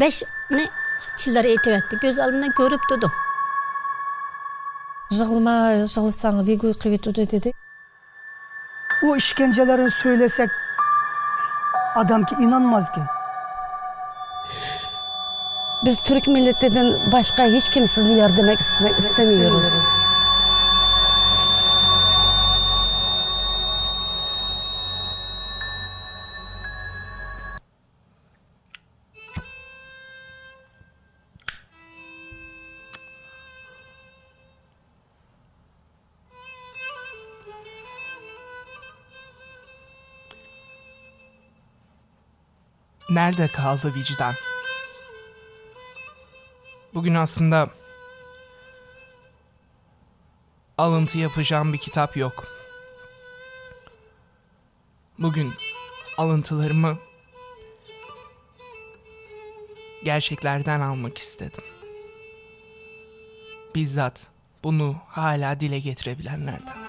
beş ne yillar aytyapti ko'z oldimdan ko'rib turdim yig'lama yig'lasang vegoy qilib ketadi dedi. U ishkanjalarini so'ylasak odamga inonmasga biz Türk turk milletidan boshqa hech kimsani yardamak istamaymiz Nerede kaldı vicdan? Bugün aslında alıntı yapacağım bir kitap yok. Bugün alıntılarımı gerçeklerden almak istedim. Bizzat bunu hala dile getirebilenlerden.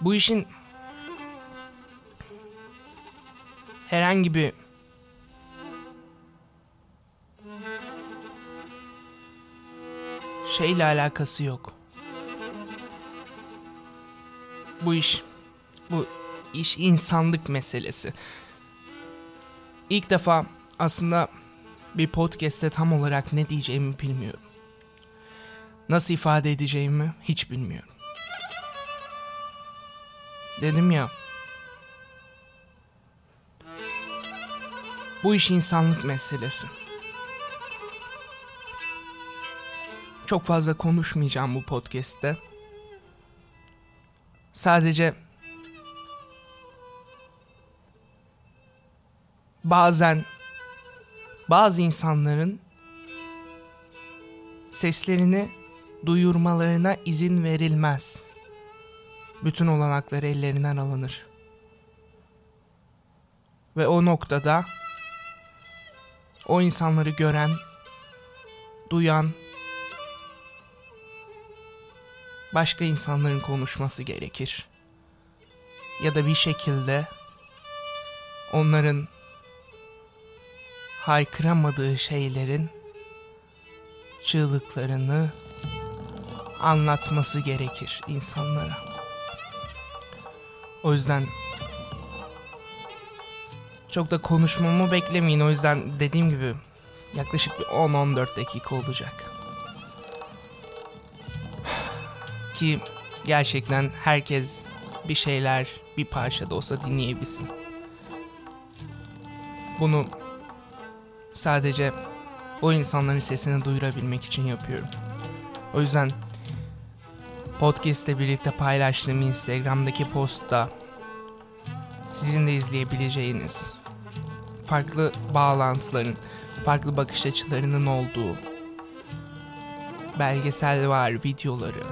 Bu işin herhangi bir şeyle alakası yok. Bu iş bu iş insanlık meselesi. İlk defa aslında bir podcast'te tam olarak ne diyeceğimi bilmiyorum. Nasıl ifade edeceğimi hiç bilmiyorum. Dedim ya. Bu iş insanlık meselesi. Çok fazla konuşmayacağım bu podcast'te. Sadece bazen bazı insanların seslerini duyurmalarına izin verilmez bütün olanakları ellerinden alınır. Ve o noktada o insanları gören, duyan başka insanların konuşması gerekir. Ya da bir şekilde onların haykıramadığı şeylerin çığlıklarını anlatması gerekir insanlara. O yüzden çok da konuşmamı beklemeyin. O yüzden dediğim gibi yaklaşık bir 10-14 dakika olacak. Ki gerçekten herkes bir şeyler bir parça da olsa dinleyebilsin. Bunu sadece o insanların sesini duyurabilmek için yapıyorum. O yüzden Podcast'te birlikte paylaştığım Instagram'daki postta sizin de izleyebileceğiniz farklı bağlantıların, farklı bakış açılarının olduğu belgesel var, videoları,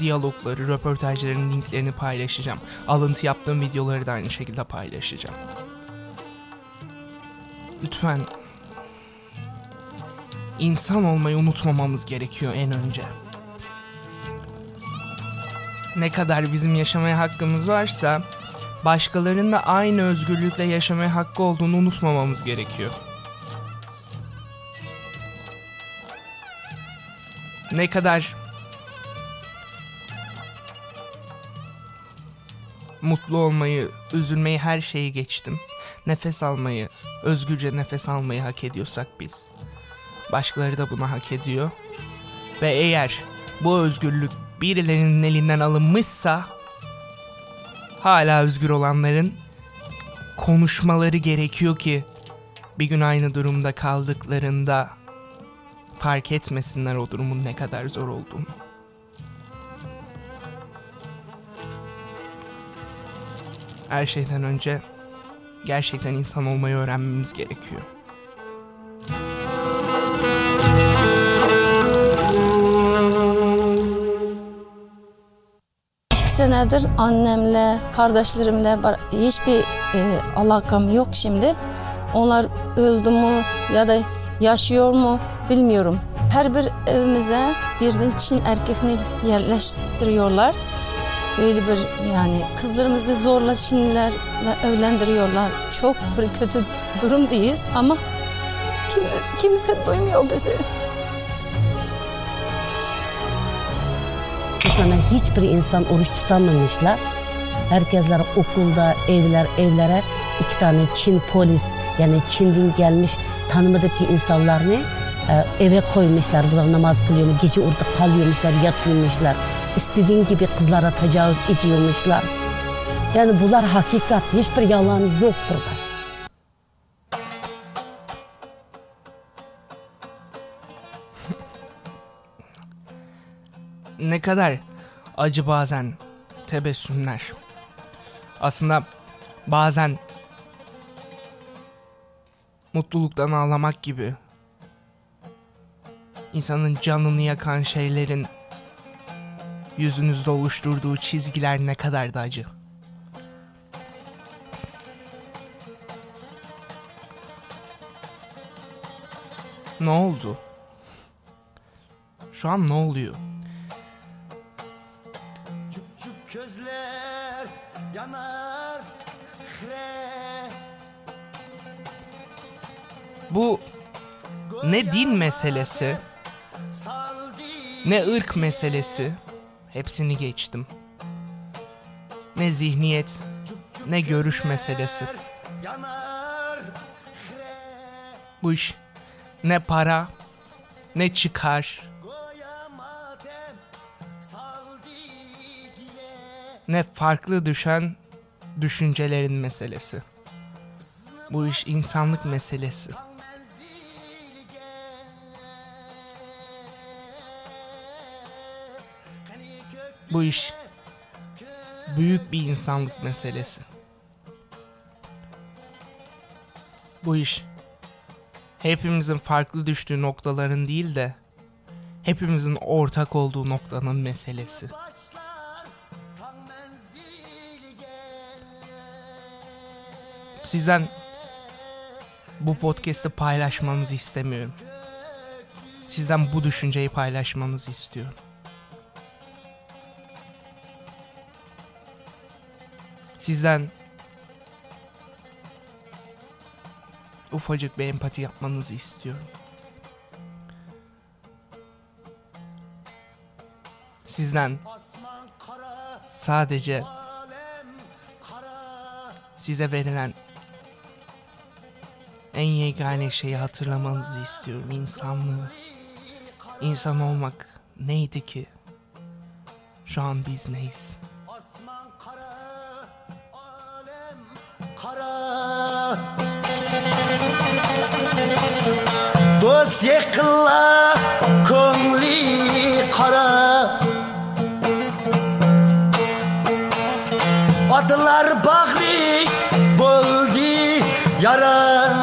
diyalogları, röportajların linklerini paylaşacağım. Alıntı yaptığım videoları da aynı şekilde paylaşacağım. Lütfen insan olmayı unutmamamız gerekiyor en önce ne kadar bizim yaşamaya hakkımız varsa başkalarının da aynı özgürlükle yaşamaya hakkı olduğunu unutmamamız gerekiyor. Ne kadar mutlu olmayı, üzülmeyi her şeyi geçtim. Nefes almayı, özgürce nefes almayı hak ediyorsak biz. Başkaları da bunu hak ediyor. Ve eğer bu özgürlük birilerinin elinden alınmışsa hala özgür olanların konuşmaları gerekiyor ki bir gün aynı durumda kaldıklarında fark etmesinler o durumun ne kadar zor olduğunu. Her şeyden önce gerçekten insan olmayı öğrenmemiz gerekiyor. Senedir annemle, kardeşlerimle hiçbir e, alakam yok şimdi. Onlar öldü mü ya da yaşıyor mu bilmiyorum. Her bir evimize birden Çin erkekini yerleştiriyorlar. böyle bir yani kızlarımızı zorla Çinlilerle evlendiriyorlar. Çok bir kötü durumdayız ama kimse kimse duymuyor bizi. Sene hiçbir insan oruç tutamamışlar. Herkesler okulda, evler, evlere iki tane Çin polis yani Çin'den gelmiş tanımadık ki insanlarını e, eve koymuşlar. Bunlar namaz kılıyor mu? Gece orada kalıyormuşlar, yatıyormuşlar. İstediğin gibi kızlara tecavüz ediyormuşlar. Yani bunlar hakikat. Hiçbir yalan yok burada. Ne kadar acı bazen tebessümler. Aslında bazen mutluluktan ağlamak gibi insanın canını yakan şeylerin yüzünüzde oluşturduğu çizgiler ne kadar da acı. Ne oldu? Şu an ne oluyor? Bu ne din meselesi, ne ırk meselesi, hepsini geçtim. Ne zihniyet, ne görüş meselesi. Bu iş ne para, ne çıkar, ne farklı düşen düşüncelerin meselesi. Bu iş insanlık meselesi. Bu iş büyük bir insanlık meselesi. Bu iş hepimizin farklı düştüğü noktaların değil de hepimizin ortak olduğu noktanın meselesi. Sizden bu podcast'i paylaşmanızı istemiyorum. Sizden bu düşünceyi paylaşmanızı istiyorum. Sizden ufacık bir empati yapmanızı istiyorum. Sizden sadece size verilen en yegane şeyi hatırlamanızı istiyorum. insanlığı. İnsan olmak neydi ki? Şu an biz neyiz? Osman kara alem kara Dost yıkıla ko'ngli kara Otlar bag'ri bo'ldi yara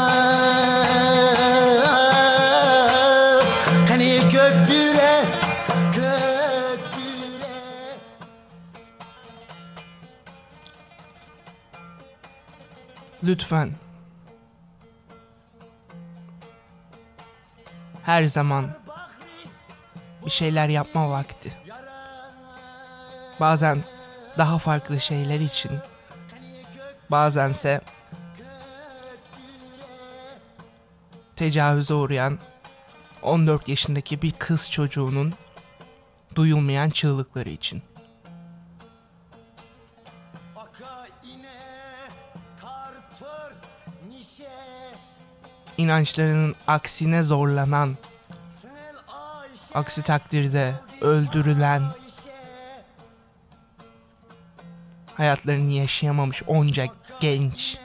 Lütfen. Her zaman bir şeyler yapma vakti. Bazen daha farklı şeyler için. Bazense tecavüze uğrayan 14 yaşındaki bir kız çocuğunun duyulmayan çığlıkları için. İnançlarının aksine zorlanan, aksi takdirde öldürülen, hayatlarını yaşayamamış onca genç,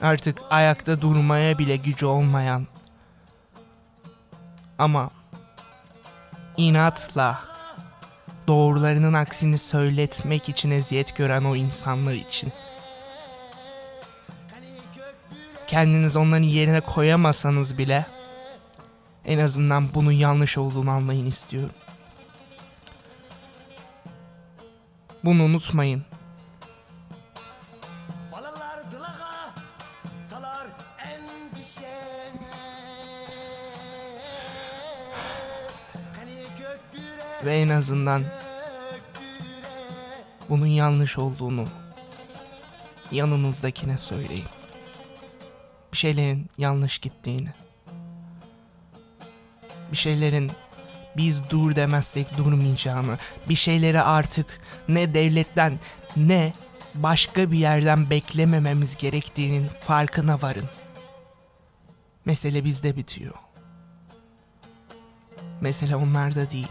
artık ayakta durmaya bile gücü olmayan ama inatla doğrularının aksini söyletmek için eziyet gören o insanlar için kendiniz onların yerine koyamasanız bile en azından bunun yanlış olduğunu anlayın istiyorum. Bunu unutmayın. Azından bunun yanlış olduğunu yanınızdakine söyleyin. Bir şeylerin yanlış gittiğini. Bir şeylerin biz dur demezsek durmayacağını, bir şeyleri artık ne devletten ne başka bir yerden beklemememiz gerektiğinin farkına varın. Mesele bizde bitiyor. Mesele onlarda değil.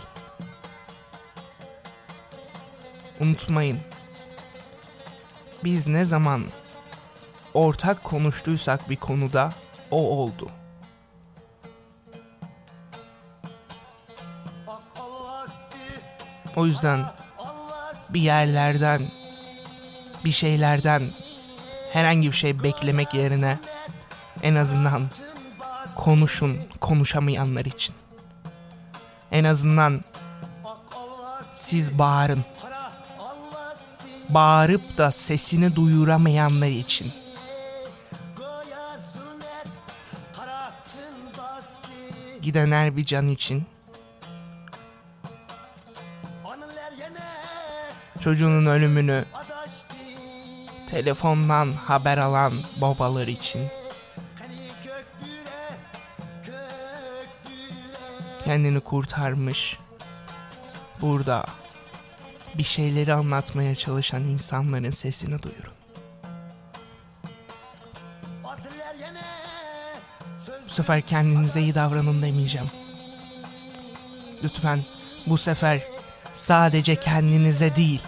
Unutmayın. Biz ne zaman ortak konuştuysak bir konuda o oldu. O yüzden bir yerlerden, bir şeylerden herhangi bir şey beklemek yerine en azından konuşun konuşamayanlar için. En azından siz bağırın. Bağırıp da sesini duyuramayanlar için. Giden her bir can için. Çocuğunun ölümünü telefondan haber alan babalar için. Kendini kurtarmış. Burada bir şeyleri anlatmaya çalışan insanların sesini duyurun. Bu sefer kendinize iyi davranın demeyeceğim. Lütfen bu sefer sadece kendinize değil,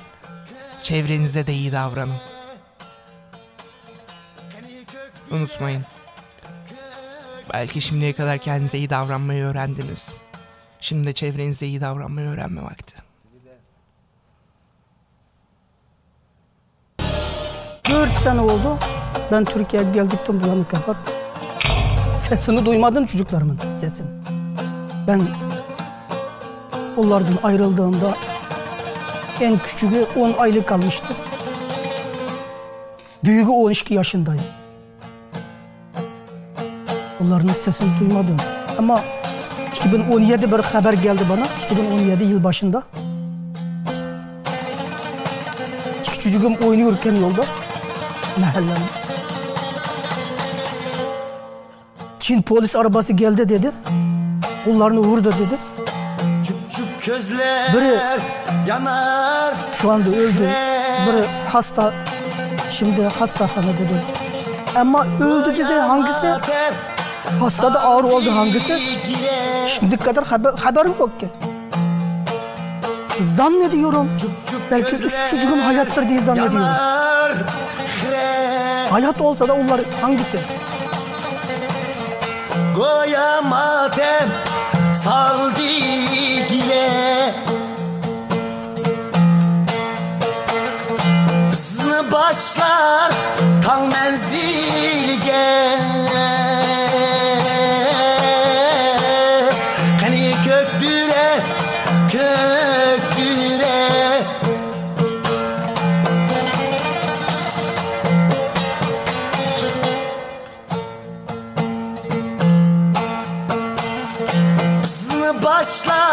çevrenize de iyi davranın. Unutmayın. Belki şimdiye kadar kendinize iyi davranmayı öğrendiniz. Şimdi de çevrenize iyi davranmayı öğrenme vakti. Dört sene oldu. Ben Türkiye'ye geldikten bu yana kadar sesini duymadım çocuklarımın sesini. Ben onlardan ayrıldığımda en küçüğü 10 aylık kalmıştı. Büyüğü 12 yaşındayım. Onların sesini duymadım. Ama 2017 bir haber geldi bana. 2017 yıl başında. İki oynuyorken yolda. Mahallemde. Çin polis arabası geldi dedi. Kollarını vurdu dedi. Çup çup közler Biri- yanar Şu anda öldü. Biri hasta. Şimdi hastahanede dedi. Ama öldü dedi hangisi? Ater Hasta da ağır oldu hangisi? Şimdi kadar haber, haberim yok ki. Zannediyorum. Belki üç çocuğum hayattır diye zannediyorum. Hayat olsa da onlar hangisi? Goya matem saldı dile Hızını başlar tam menzil taşlar